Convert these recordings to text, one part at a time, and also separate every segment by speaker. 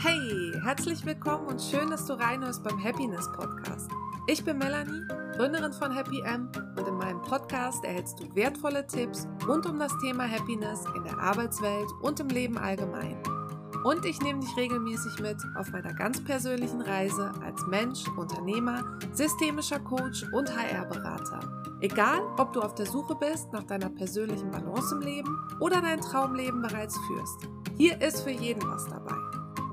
Speaker 1: Hey, herzlich willkommen und schön, dass du reinhörst beim Happiness Podcast. Ich bin Melanie, Gründerin von Happy M und in meinem Podcast erhältst du wertvolle Tipps rund um das Thema Happiness in der Arbeitswelt und im Leben allgemein. Und ich nehme dich regelmäßig mit auf meiner ganz persönlichen Reise als Mensch, Unternehmer, systemischer Coach und HR-Berater. Egal, ob du auf der Suche bist nach deiner persönlichen Balance im Leben oder dein Traumleben bereits führst. Hier ist für jeden was dabei.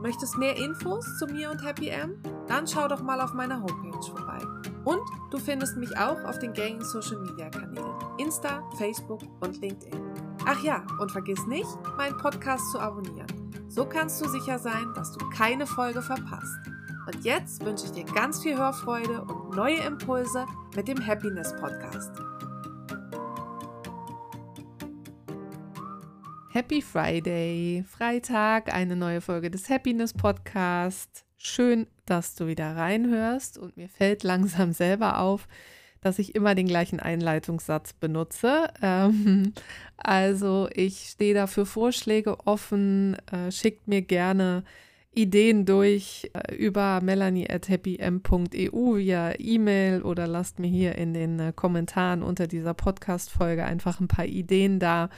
Speaker 1: Möchtest mehr Infos zu mir und Happy M? Dann schau doch mal auf meiner Homepage vorbei. Und du findest mich auch auf den gängigen Social Media Kanälen Insta, Facebook und LinkedIn. Ach ja, und vergiss nicht, meinen Podcast zu abonnieren. So kannst du sicher sein, dass du keine Folge verpasst. Und jetzt wünsche ich dir ganz viel Hörfreude und neue Impulse mit dem Happiness Podcast.
Speaker 2: Happy Friday, Freitag, eine neue Folge des Happiness Podcast. Schön, dass du wieder reinhörst und mir fällt langsam selber auf, dass ich immer den gleichen Einleitungssatz benutze. Ähm, also ich stehe da für Vorschläge offen, äh, schickt mir gerne Ideen durch äh, über melanie.happym.eu via E-Mail oder lasst mir hier in den äh, Kommentaren unter dieser Podcast-Folge einfach ein paar Ideen da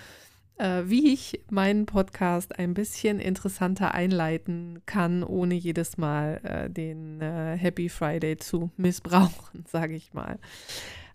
Speaker 2: wie ich meinen Podcast ein bisschen interessanter einleiten kann, ohne jedes Mal äh, den äh, Happy Friday zu missbrauchen, sage ich mal.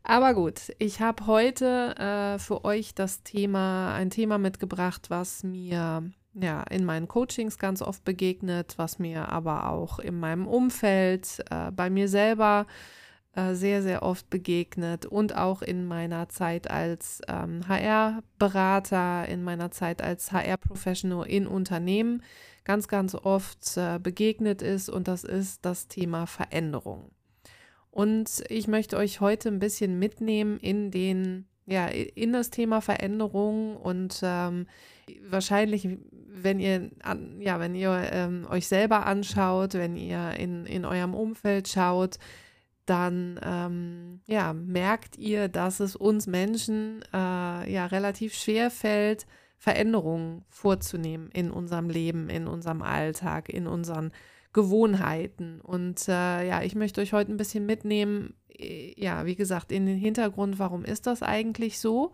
Speaker 2: Aber gut, ich habe heute äh, für euch das Thema, ein Thema mitgebracht, was mir ja in meinen Coachings ganz oft begegnet, was mir aber auch in meinem Umfeld, äh, bei mir selber äh, sehr, sehr oft begegnet und auch in meiner Zeit als ähm, HR-Berater, in meiner Zeit als HR-Professional in Unternehmen ganz, ganz oft äh, begegnet ist und das ist das Thema Veränderung. Und ich möchte euch heute ein bisschen mitnehmen in den ja, in das Thema Veränderung und ähm, wahrscheinlich, wenn ihr, an, ja, wenn ihr ähm, euch selber anschaut, wenn ihr in, in eurem Umfeld schaut, dann ähm, ja, merkt ihr, dass es uns Menschen äh, ja relativ schwer fällt, Veränderungen vorzunehmen in unserem Leben, in unserem Alltag, in unseren Gewohnheiten. Und äh, ja, ich möchte euch heute ein bisschen mitnehmen, äh, ja, wie gesagt, in den Hintergrund, warum ist das eigentlich so?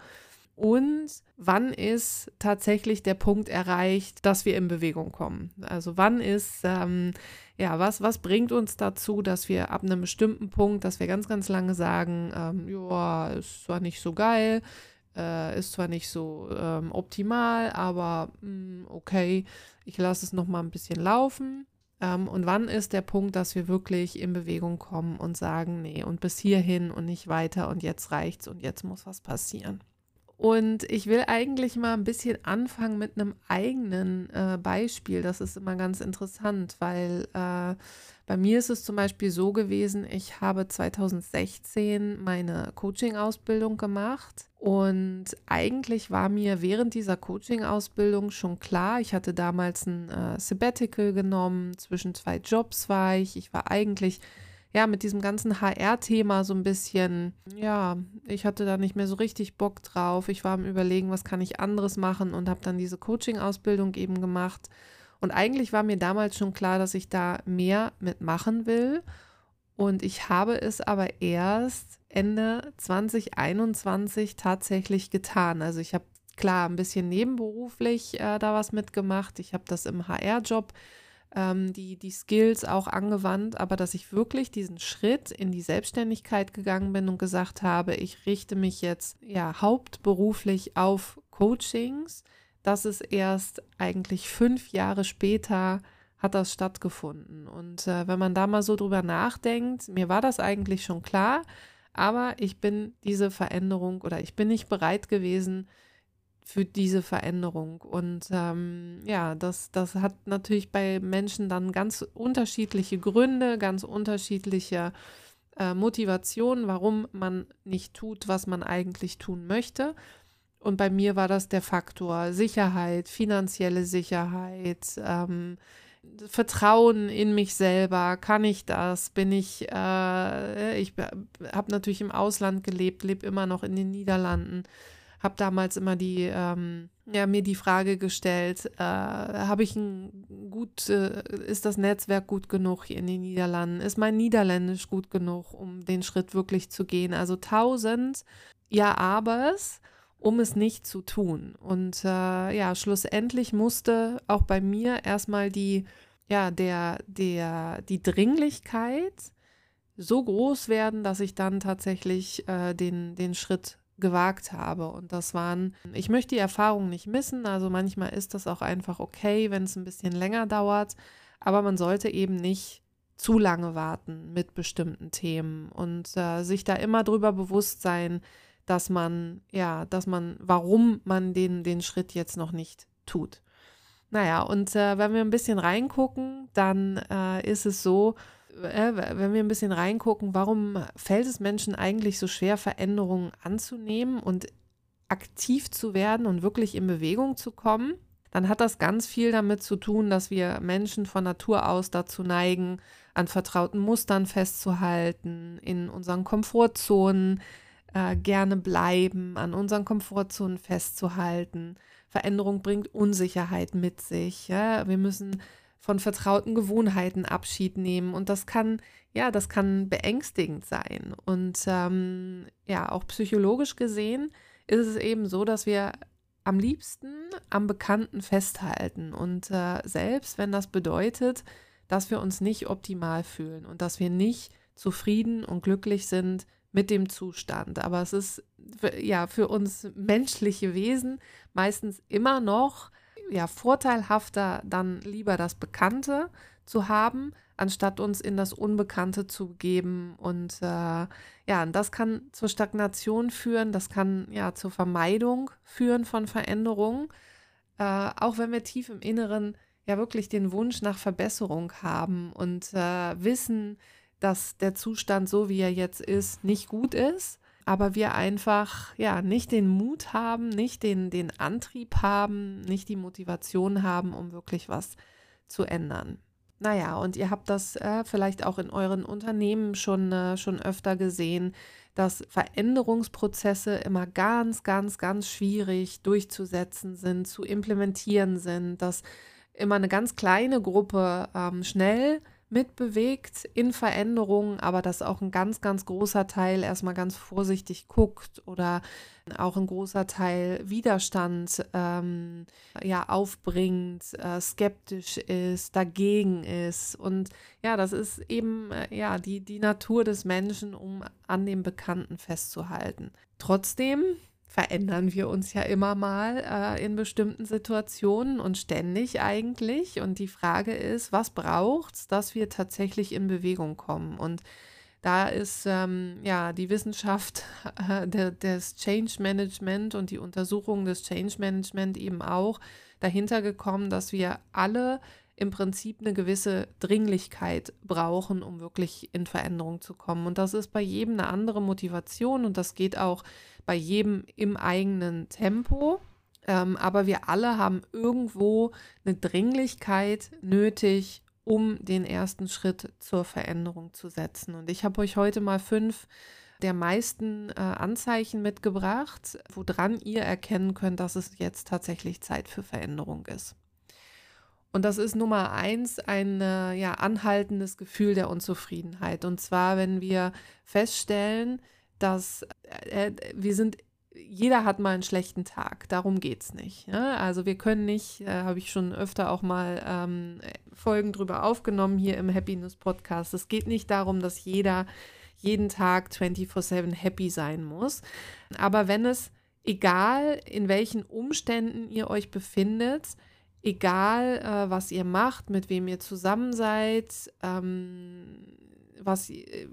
Speaker 2: Und wann ist tatsächlich der Punkt erreicht, dass wir in Bewegung kommen? Also wann ist ähm, ja, was, was bringt uns dazu, dass wir ab einem bestimmten Punkt, dass wir ganz, ganz lange sagen, ähm, ja, ist zwar nicht so geil, äh, ist zwar nicht so ähm, optimal, aber mh, hm, okay, ich lasse es noch mal ein bisschen laufen. Ähm, und wann ist der Punkt, dass wir wirklich in Bewegung kommen und sagen, nee, und bis hierhin und nicht weiter und jetzt reicht's und jetzt muss was passieren? Und ich will eigentlich mal ein bisschen anfangen mit einem eigenen äh, Beispiel. Das ist immer ganz interessant, weil äh, bei mir ist es zum Beispiel so gewesen, ich habe 2016 meine Coaching-Ausbildung gemacht und eigentlich war mir während dieser Coaching-Ausbildung schon klar, ich hatte damals ein äh, Sabbatical genommen, zwischen zwei Jobs war ich, ich war eigentlich ja, mit diesem ganzen HR-Thema so ein bisschen, ja, ich hatte da nicht mehr so richtig Bock drauf. Ich war am Überlegen, was kann ich anderes machen und habe dann diese Coaching-Ausbildung eben gemacht. Und eigentlich war mir damals schon klar, dass ich da mehr mitmachen will. Und ich habe es aber erst Ende 2021 tatsächlich getan. Also ich habe klar ein bisschen nebenberuflich äh, da was mitgemacht. Ich habe das im HR-Job ähm, die, die Skills auch angewandt, aber dass ich wirklich diesen Schritt in die Selbstständigkeit gegangen bin und gesagt habe, ich richte mich jetzt ja hauptberuflich auf Coachings. Das ist erst eigentlich fünf Jahre später hat das stattgefunden. Und äh, wenn man da mal so drüber nachdenkt, mir war das eigentlich schon klar, aber ich bin diese Veränderung oder ich bin nicht bereit gewesen, für diese Veränderung. Und ähm, ja, das, das hat natürlich bei Menschen dann ganz unterschiedliche Gründe, ganz unterschiedliche äh, Motivationen, warum man nicht tut, was man eigentlich tun möchte. Und bei mir war das der Faktor Sicherheit, finanzielle Sicherheit, ähm, Vertrauen in mich selber. Kann ich das? Bin ich, äh, ich habe natürlich im Ausland gelebt, lebe immer noch in den Niederlanden habe damals immer die, ähm, ja, mir die Frage gestellt, äh, habe ich ein gut, äh, ist das Netzwerk gut genug hier in den Niederlanden? Ist mein Niederländisch gut genug, um den Schritt wirklich zu gehen? Also tausend Ja-Abers, um es nicht zu tun. Und äh, ja, schlussendlich musste auch bei mir erstmal die, ja, der, der, die Dringlichkeit so groß werden, dass ich dann tatsächlich äh, den, den Schritt gewagt habe. Und das waren, ich möchte die Erfahrung nicht missen. Also manchmal ist das auch einfach okay, wenn es ein bisschen länger dauert. Aber man sollte eben nicht zu lange warten mit bestimmten Themen und äh, sich da immer drüber bewusst sein, dass man, ja, dass man, warum man den, den Schritt jetzt noch nicht tut. Naja, und äh, wenn wir ein bisschen reingucken, dann äh, ist es so, wenn wir ein bisschen reingucken, warum fällt es Menschen eigentlich so schwer, Veränderungen anzunehmen und aktiv zu werden und wirklich in Bewegung zu kommen, dann hat das ganz viel damit zu tun, dass wir Menschen von Natur aus dazu neigen, an vertrauten Mustern festzuhalten, in unseren Komfortzonen äh, gerne bleiben, an unseren Komfortzonen festzuhalten. Veränderung bringt Unsicherheit mit sich. Ja? Wir müssen von vertrauten Gewohnheiten Abschied nehmen. Und das kann, ja, das kann beängstigend sein. Und ähm, ja, auch psychologisch gesehen ist es eben so, dass wir am liebsten am Bekannten festhalten. Und äh, selbst wenn das bedeutet, dass wir uns nicht optimal fühlen und dass wir nicht zufrieden und glücklich sind mit dem Zustand. Aber es ist ja für uns menschliche Wesen meistens immer noch ja, vorteilhafter, dann lieber das Bekannte zu haben, anstatt uns in das Unbekannte zu geben. Und äh, ja, und das kann zur Stagnation führen, das kann ja zur Vermeidung führen von Veränderungen. Äh, auch wenn wir tief im Inneren ja wirklich den Wunsch nach Verbesserung haben und äh, wissen, dass der Zustand so wie er jetzt ist nicht gut ist aber wir einfach ja nicht den Mut haben, nicht den, den Antrieb haben, nicht die Motivation haben, um wirklich was zu ändern. Naja, und ihr habt das äh, vielleicht auch in euren Unternehmen schon, äh, schon öfter gesehen, dass Veränderungsprozesse immer ganz, ganz, ganz schwierig durchzusetzen sind, zu implementieren sind, dass immer eine ganz kleine Gruppe ähm, schnell mitbewegt in Veränderungen, aber dass auch ein ganz, ganz großer Teil erstmal ganz vorsichtig guckt oder auch ein großer Teil Widerstand ähm, ja, aufbringt, äh, skeptisch ist, dagegen ist. Und ja, das ist eben äh, ja, die, die Natur des Menschen, um an dem Bekannten festzuhalten. Trotzdem verändern wir uns ja immer mal äh, in bestimmten Situationen und ständig eigentlich. Und die Frage ist, was braucht es, dass wir tatsächlich in Bewegung kommen? Und da ist ähm, ja die Wissenschaft äh, de, des Change Management und die Untersuchung des Change Management eben auch dahinter gekommen, dass wir alle im Prinzip eine gewisse Dringlichkeit brauchen, um wirklich in Veränderung zu kommen. Und das ist bei jedem eine andere Motivation und das geht auch bei jedem im eigenen Tempo. Ähm, aber wir alle haben irgendwo eine Dringlichkeit nötig, um den ersten Schritt zur Veränderung zu setzen. Und ich habe euch heute mal fünf der meisten äh, Anzeichen mitgebracht, woran ihr erkennen könnt, dass es jetzt tatsächlich Zeit für Veränderung ist. Und das ist Nummer eins ein äh, ja, anhaltendes Gefühl der Unzufriedenheit. Und zwar, wenn wir feststellen, dass äh, wir sind, jeder hat mal einen schlechten Tag, darum geht es nicht. Ja? Also wir können nicht, äh, habe ich schon öfter auch mal ähm, Folgen drüber aufgenommen hier im Happiness Podcast. Es geht nicht darum, dass jeder jeden Tag 24/7 happy sein muss. Aber wenn es, egal in welchen Umständen ihr euch befindet, egal äh, was ihr macht, mit wem ihr zusammen seid, ähm, was, äh,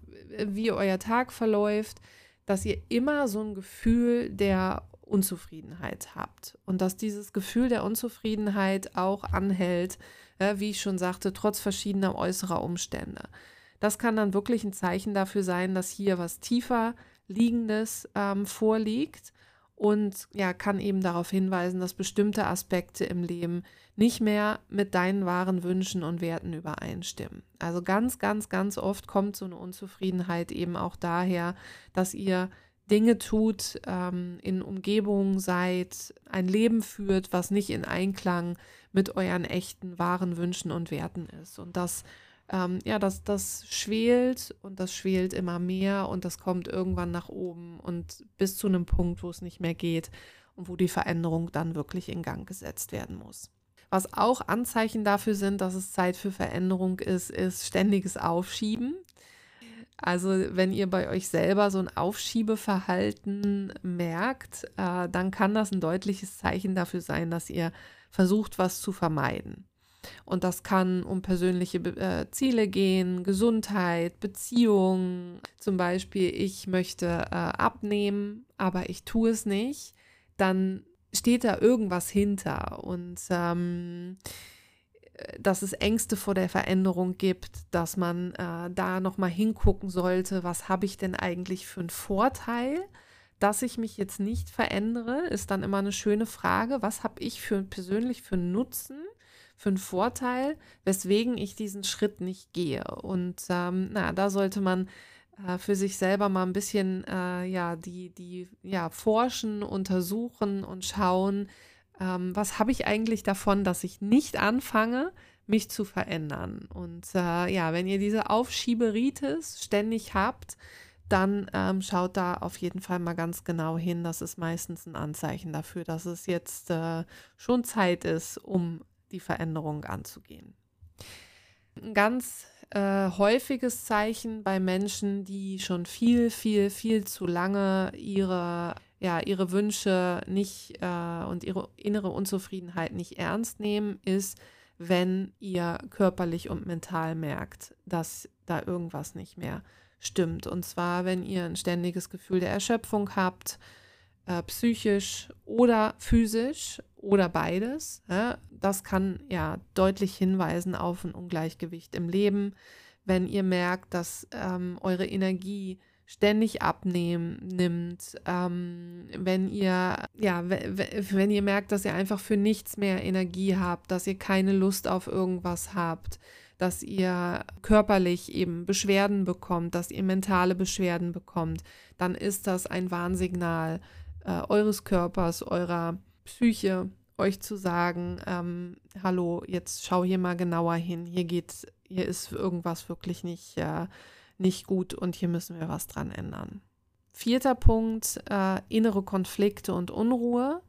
Speaker 2: wie euer Tag verläuft, dass ihr immer so ein Gefühl der Unzufriedenheit habt und dass dieses Gefühl der Unzufriedenheit auch anhält, äh, wie ich schon sagte, trotz verschiedener äußerer Umstände. Das kann dann wirklich ein Zeichen dafür sein, dass hier was tiefer liegendes ähm, vorliegt und ja, kann eben darauf hinweisen, dass bestimmte Aspekte im Leben nicht mehr mit deinen wahren Wünschen und Werten übereinstimmen. Also ganz, ganz, ganz oft kommt so eine Unzufriedenheit eben auch daher, dass ihr Dinge tut, ähm, in Umgebung seid, ein Leben führt, was nicht in Einklang mit euren echten, wahren Wünschen und Werten ist. Und das, ähm, ja, das, das schwelt und das schwelt immer mehr und das kommt irgendwann nach oben und bis zu einem Punkt, wo es nicht mehr geht und wo die Veränderung dann wirklich in Gang gesetzt werden muss. Was auch Anzeichen dafür sind, dass es Zeit für Veränderung ist, ist ständiges Aufschieben. Also wenn ihr bei euch selber so ein Aufschiebeverhalten merkt, äh, dann kann das ein deutliches Zeichen dafür sein, dass ihr versucht, was zu vermeiden. Und das kann um persönliche äh, Ziele gehen, Gesundheit, Beziehungen. Zum Beispiel, ich möchte äh, abnehmen, aber ich tue es nicht. Dann steht da irgendwas hinter. Und ähm, dass es Ängste vor der Veränderung gibt, dass man äh, da nochmal hingucken sollte, was habe ich denn eigentlich für einen Vorteil, dass ich mich jetzt nicht verändere, ist dann immer eine schöne Frage. Was habe ich für persönlich für einen Nutzen, für einen Vorteil, weswegen ich diesen Schritt nicht gehe? Und ähm, na, da sollte man äh, für sich selber mal ein bisschen äh, ja die die ja forschen, untersuchen und schauen, ähm, was habe ich eigentlich davon, dass ich nicht anfange, mich zu verändern. Und äh, ja, wenn ihr diese Aufschieberitis ständig habt, dann ähm, schaut da auf jeden Fall mal ganz genau hin. Das ist meistens ein Anzeichen dafür, dass es jetzt äh, schon Zeit ist, um die Veränderung anzugehen. Ein ganz äh, häufiges Zeichen bei Menschen, die schon viel, viel, viel zu lange ihre ja, ihre Wünsche nicht äh, und ihre innere Unzufriedenheit nicht ernst nehmen, ist, wenn ihr körperlich und mental merkt, dass da irgendwas nicht mehr stimmt. Und zwar, wenn ihr ein ständiges Gefühl der Erschöpfung habt, äh, psychisch oder physisch oder beides. Ja, das kann ja deutlich hinweisen auf ein Ungleichgewicht im Leben. Wenn ihr merkt, dass ähm, eure Energie ständig abnehmen nimmt, ähm, wenn ihr ja, wenn ihr merkt, dass ihr einfach für nichts mehr Energie habt, dass ihr keine Lust auf irgendwas habt, dass ihr körperlich eben Beschwerden bekommt, dass ihr mentale Beschwerden bekommt, dann ist das ein Warnsignal äh, eures Körpers, eurer Psyche, euch zu sagen, ähm, hallo, jetzt schau hier mal genauer hin, hier geht, hier ist irgendwas wirklich nicht äh, nicht gut und hier müssen wir was dran ändern. Vierter Punkt, äh, innere Konflikte und Unruhe.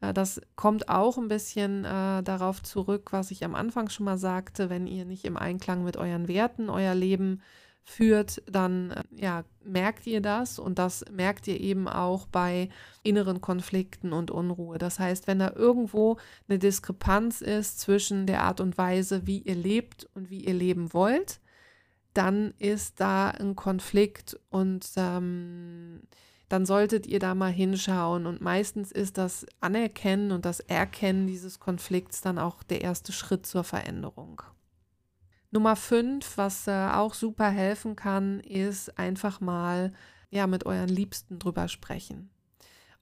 Speaker 2: Äh, das kommt auch ein bisschen äh, darauf zurück, was ich am Anfang schon mal sagte, wenn ihr nicht im Einklang mit euren Werten euer Leben führt, dann äh, ja, merkt ihr das und das merkt ihr eben auch bei inneren Konflikten und Unruhe. Das heißt, wenn da irgendwo eine Diskrepanz ist zwischen der Art und Weise, wie ihr lebt und wie ihr leben wollt, dann ist da ein Konflikt und ähm, dann solltet ihr da mal hinschauen. Und meistens ist das Anerkennen und das Erkennen dieses Konflikts dann auch der erste Schritt zur Veränderung. Nummer fünf, was äh, auch super helfen kann, ist einfach mal ja mit euren Liebsten drüber sprechen.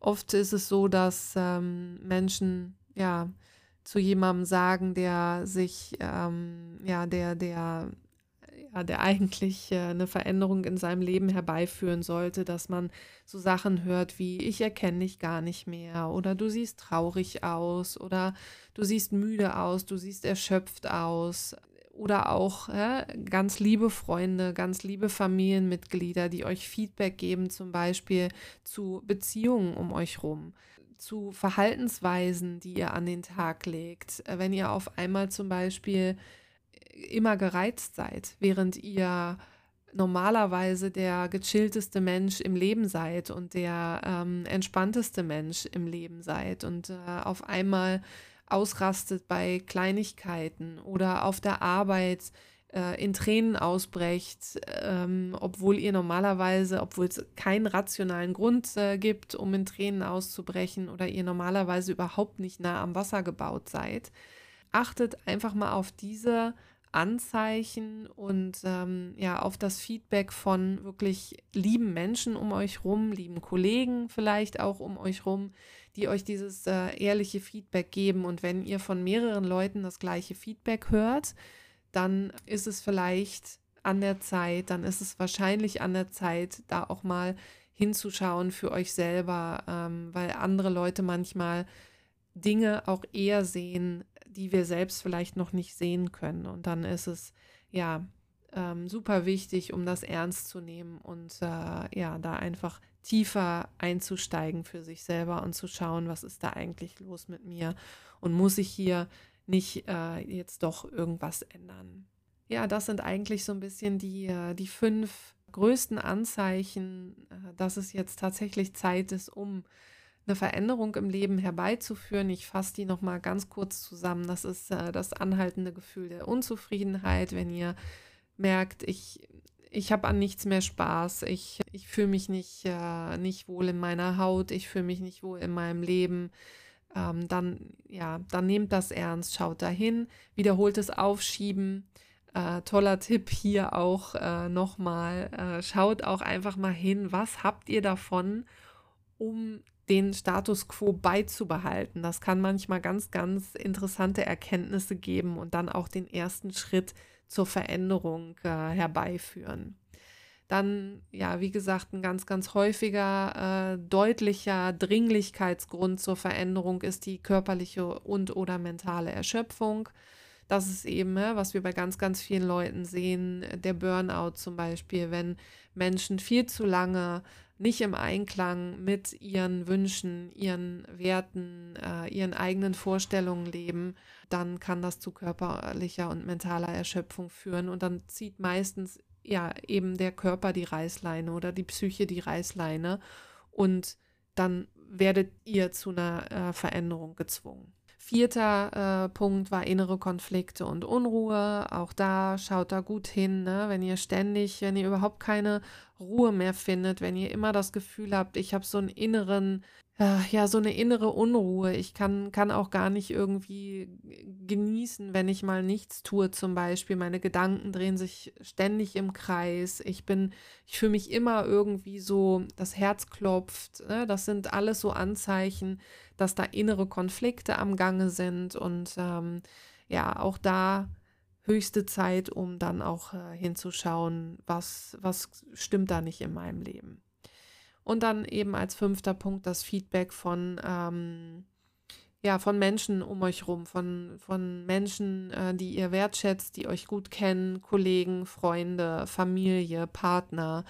Speaker 2: Oft ist es so, dass ähm, Menschen ja zu jemandem sagen, der sich ähm, ja der der ja, der eigentlich äh, eine Veränderung in seinem Leben herbeiführen sollte, dass man so Sachen hört wie ich erkenne dich gar nicht mehr oder du siehst traurig aus oder du siehst müde aus, du siehst erschöpft aus oder auch ja, ganz liebe Freunde, ganz liebe Familienmitglieder, die euch Feedback geben, zum Beispiel zu Beziehungen um euch rum zu Verhaltensweisen, die ihr an den Tag legt. Wenn ihr auf einmal zum Beispiel immer gereizt seid, während ihr normalerweise der gechillteste Mensch im Leben seid und der ähm, entspannteste Mensch im Leben seid und äh, auf einmal ausrastet bei Kleinigkeiten oder auf der Arbeit äh, in Tränen ausbrecht, ähm, obwohl ihr normalerweise, obwohl es keinen rationalen Grund äh, gibt, um in Tränen auszubrechen oder ihr normalerweise überhaupt nicht nah am Wasser gebaut seid. Achtet einfach mal auf diese Anzeichen und ähm, ja auf das Feedback von wirklich lieben Menschen um euch rum, lieben Kollegen vielleicht auch um euch rum, die euch dieses äh, ehrliche Feedback geben. Und wenn ihr von mehreren Leuten das gleiche Feedback hört, dann ist es vielleicht an der Zeit, dann ist es wahrscheinlich an der Zeit, da auch mal hinzuschauen für euch selber, ähm, weil andere Leute manchmal Dinge auch eher sehen, die wir selbst vielleicht noch nicht sehen können. Und dann ist es ja ähm, super wichtig, um das ernst zu nehmen und äh, ja, da einfach tiefer einzusteigen für sich selber und zu schauen, was ist da eigentlich los mit mir und muss ich hier nicht äh, jetzt doch irgendwas ändern. Ja, das sind eigentlich so ein bisschen die, äh, die fünf größten Anzeichen, äh, dass es jetzt tatsächlich Zeit ist, um eine Veränderung im Leben herbeizuführen. Ich fasse die nochmal ganz kurz zusammen. Das ist äh, das anhaltende Gefühl der Unzufriedenheit, wenn ihr merkt, ich, ich habe an nichts mehr Spaß, ich, ich fühle mich nicht, äh, nicht wohl in meiner Haut, ich fühle mich nicht wohl in meinem Leben. Ähm, dann, ja, dann nehmt das ernst, schaut dahin, wiederholtes Aufschieben. Äh, toller Tipp hier auch äh, nochmal. Äh, schaut auch einfach mal hin, was habt ihr davon, um den Status quo beizubehalten. Das kann manchmal ganz, ganz interessante Erkenntnisse geben und dann auch den ersten Schritt zur Veränderung äh, herbeiführen. Dann, ja, wie gesagt, ein ganz, ganz häufiger, äh, deutlicher Dringlichkeitsgrund zur Veränderung ist die körperliche und oder mentale Erschöpfung. Das ist eben, ne, was wir bei ganz, ganz vielen Leuten sehen, der Burnout zum Beispiel, wenn Menschen viel zu lange nicht im Einklang mit ihren Wünschen, ihren Werten, äh, ihren eigenen Vorstellungen leben, dann kann das zu körperlicher und mentaler Erschöpfung führen. Und dann zieht meistens ja eben der Körper die Reißleine oder die Psyche die Reißleine. Und dann werdet ihr zu einer äh, Veränderung gezwungen. Vierter äh, Punkt war innere Konflikte und Unruhe. Auch da schaut da gut hin, ne? wenn ihr ständig, wenn ihr überhaupt keine Ruhe mehr findet, wenn ihr immer das Gefühl habt, ich habe so einen inneren ja, so eine innere Unruhe. Ich kann, kann auch gar nicht irgendwie genießen, wenn ich mal nichts tue, zum Beispiel. Meine Gedanken drehen sich ständig im Kreis. Ich bin, ich fühle mich immer irgendwie so, das Herz klopft. Ne? Das sind alles so Anzeichen, dass da innere Konflikte am Gange sind. Und ähm, ja, auch da höchste Zeit, um dann auch äh, hinzuschauen, was, was stimmt da nicht in meinem Leben. Und dann eben als fünfter Punkt das Feedback von, ähm, ja, von Menschen um euch rum, von, von Menschen, äh, die ihr wertschätzt, die euch gut kennen, Kollegen, Freunde, Familie, Partner.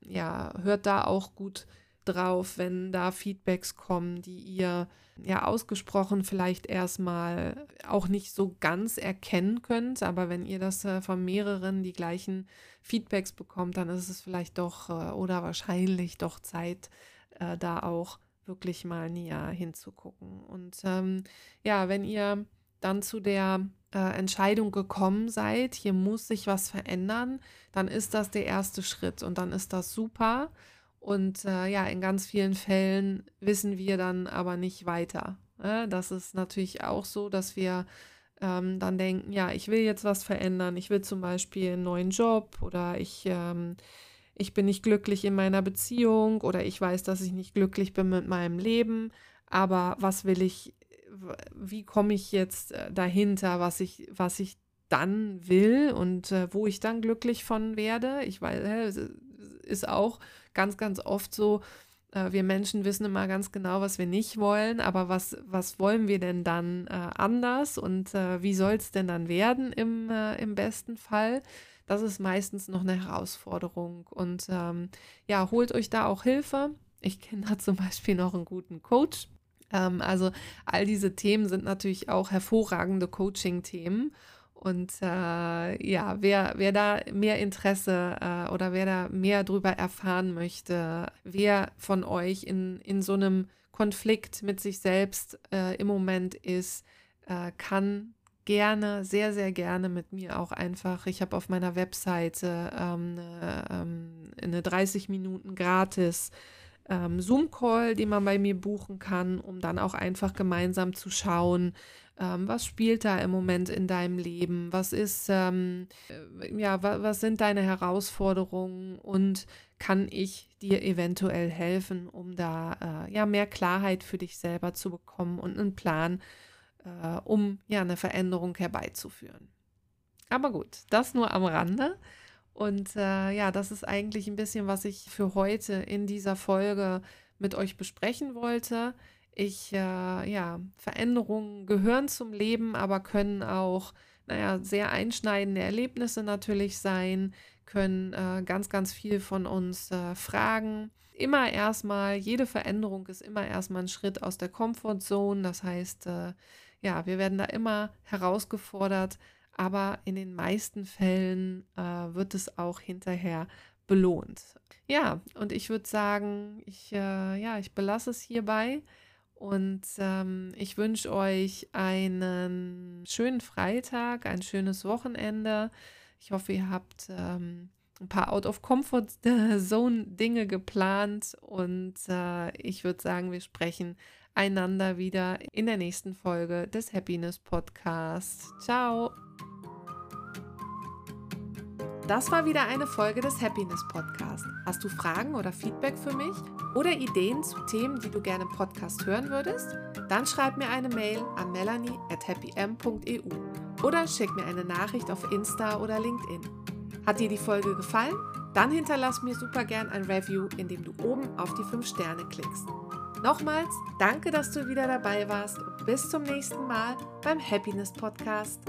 Speaker 2: Ja, hört da auch gut drauf, wenn da Feedbacks kommen, die ihr ja ausgesprochen vielleicht erstmal auch nicht so ganz erkennen könnt, aber wenn ihr das äh, von mehreren die gleichen Feedbacks bekommt, dann ist es vielleicht doch äh, oder wahrscheinlich doch Zeit, äh, da auch wirklich mal näher hinzugucken. Und ähm, ja, wenn ihr dann zu der äh, Entscheidung gekommen seid, hier muss sich was verändern, dann ist das der erste Schritt und dann ist das super. Und äh, ja, in ganz vielen Fällen wissen wir dann aber nicht weiter. Ne? Das ist natürlich auch so, dass wir ähm, dann denken, ja, ich will jetzt was verändern. Ich will zum Beispiel einen neuen Job oder ich, ähm, ich bin nicht glücklich in meiner Beziehung oder ich weiß, dass ich nicht glücklich bin mit meinem Leben. Aber was will ich, wie komme ich jetzt äh, dahinter, was ich, was ich dann will und äh, wo ich dann glücklich von werde? Ich weiß, ist auch ganz, ganz oft so, äh, wir Menschen wissen immer ganz genau, was wir nicht wollen, aber was, was wollen wir denn dann äh, anders und äh, wie soll es denn dann werden im, äh, im besten Fall? Das ist meistens noch eine Herausforderung. Und ähm, ja, holt euch da auch Hilfe. Ich kenne da zum Beispiel noch einen guten Coach. Ähm, also all diese Themen sind natürlich auch hervorragende Coaching-Themen. Und äh, ja, wer, wer da mehr Interesse äh, oder wer da mehr drüber erfahren möchte, wer von euch in, in so einem Konflikt mit sich selbst äh, im Moment ist, äh, kann gerne, sehr, sehr gerne mit mir auch einfach. Ich habe auf meiner Webseite ähm, ähm, eine 30 Minuten gratis ähm, Zoom-Call, den man bei mir buchen kann, um dann auch einfach gemeinsam zu schauen, ähm, was spielt da im Moment in deinem Leben? Was ist, ähm, äh, ja, wa was sind deine Herausforderungen und kann ich dir eventuell helfen, um da äh, ja mehr Klarheit für dich selber zu bekommen und einen Plan, äh, um ja eine Veränderung herbeizuführen. Aber gut, das nur am Rande. Und äh, ja, das ist eigentlich ein bisschen, was ich für heute in dieser Folge mit euch besprechen wollte. Ich, äh, ja, Veränderungen gehören zum Leben, aber können auch, naja, sehr einschneidende Erlebnisse natürlich sein, können äh, ganz, ganz viel von uns äh, fragen. Immer erstmal, jede Veränderung ist immer erstmal ein Schritt aus der Comfortzone. Das heißt, äh, ja, wir werden da immer herausgefordert, aber in den meisten Fällen äh, wird es auch hinterher belohnt. Ja, und ich würde sagen, ich, äh, ja, ich belasse es hierbei und ähm, ich wünsche euch einen schönen Freitag, ein schönes Wochenende. Ich hoffe, ihr habt ähm, ein paar Out-of-Comfort-Zone Dinge geplant und äh, ich würde sagen, wir sprechen einander wieder in der nächsten Folge des Happiness Podcasts. Ciao!
Speaker 1: Das war wieder eine Folge des Happiness Podcast. Hast du Fragen oder Feedback für mich oder Ideen zu Themen, die du gerne im Podcast hören würdest? Dann schreib mir eine Mail an melanie at happym.eu oder schick mir eine Nachricht auf Insta oder LinkedIn. Hat dir die Folge gefallen? Dann hinterlass mir super gern ein Review, indem du oben auf die 5 Sterne klickst. Nochmals, danke, dass du wieder dabei warst und bis zum nächsten Mal beim Happiness Podcast.